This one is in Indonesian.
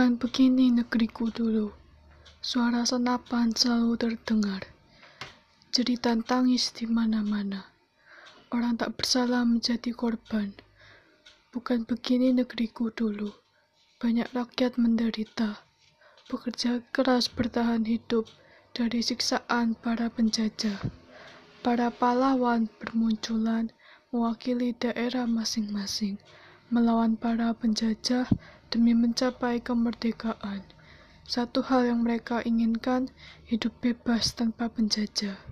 Bukan begini negeriku dulu. Suara senapan selalu terdengar. Jeritan tangis di mana-mana. Orang tak bersalah menjadi korban. Bukan begini negeriku dulu. Banyak rakyat menderita. Bekerja keras bertahan hidup dari siksaan para penjajah. Para pahlawan bermunculan mewakili daerah masing-masing melawan para penjajah demi mencapai kemerdekaan. Satu hal yang mereka inginkan, hidup bebas tanpa penjajah.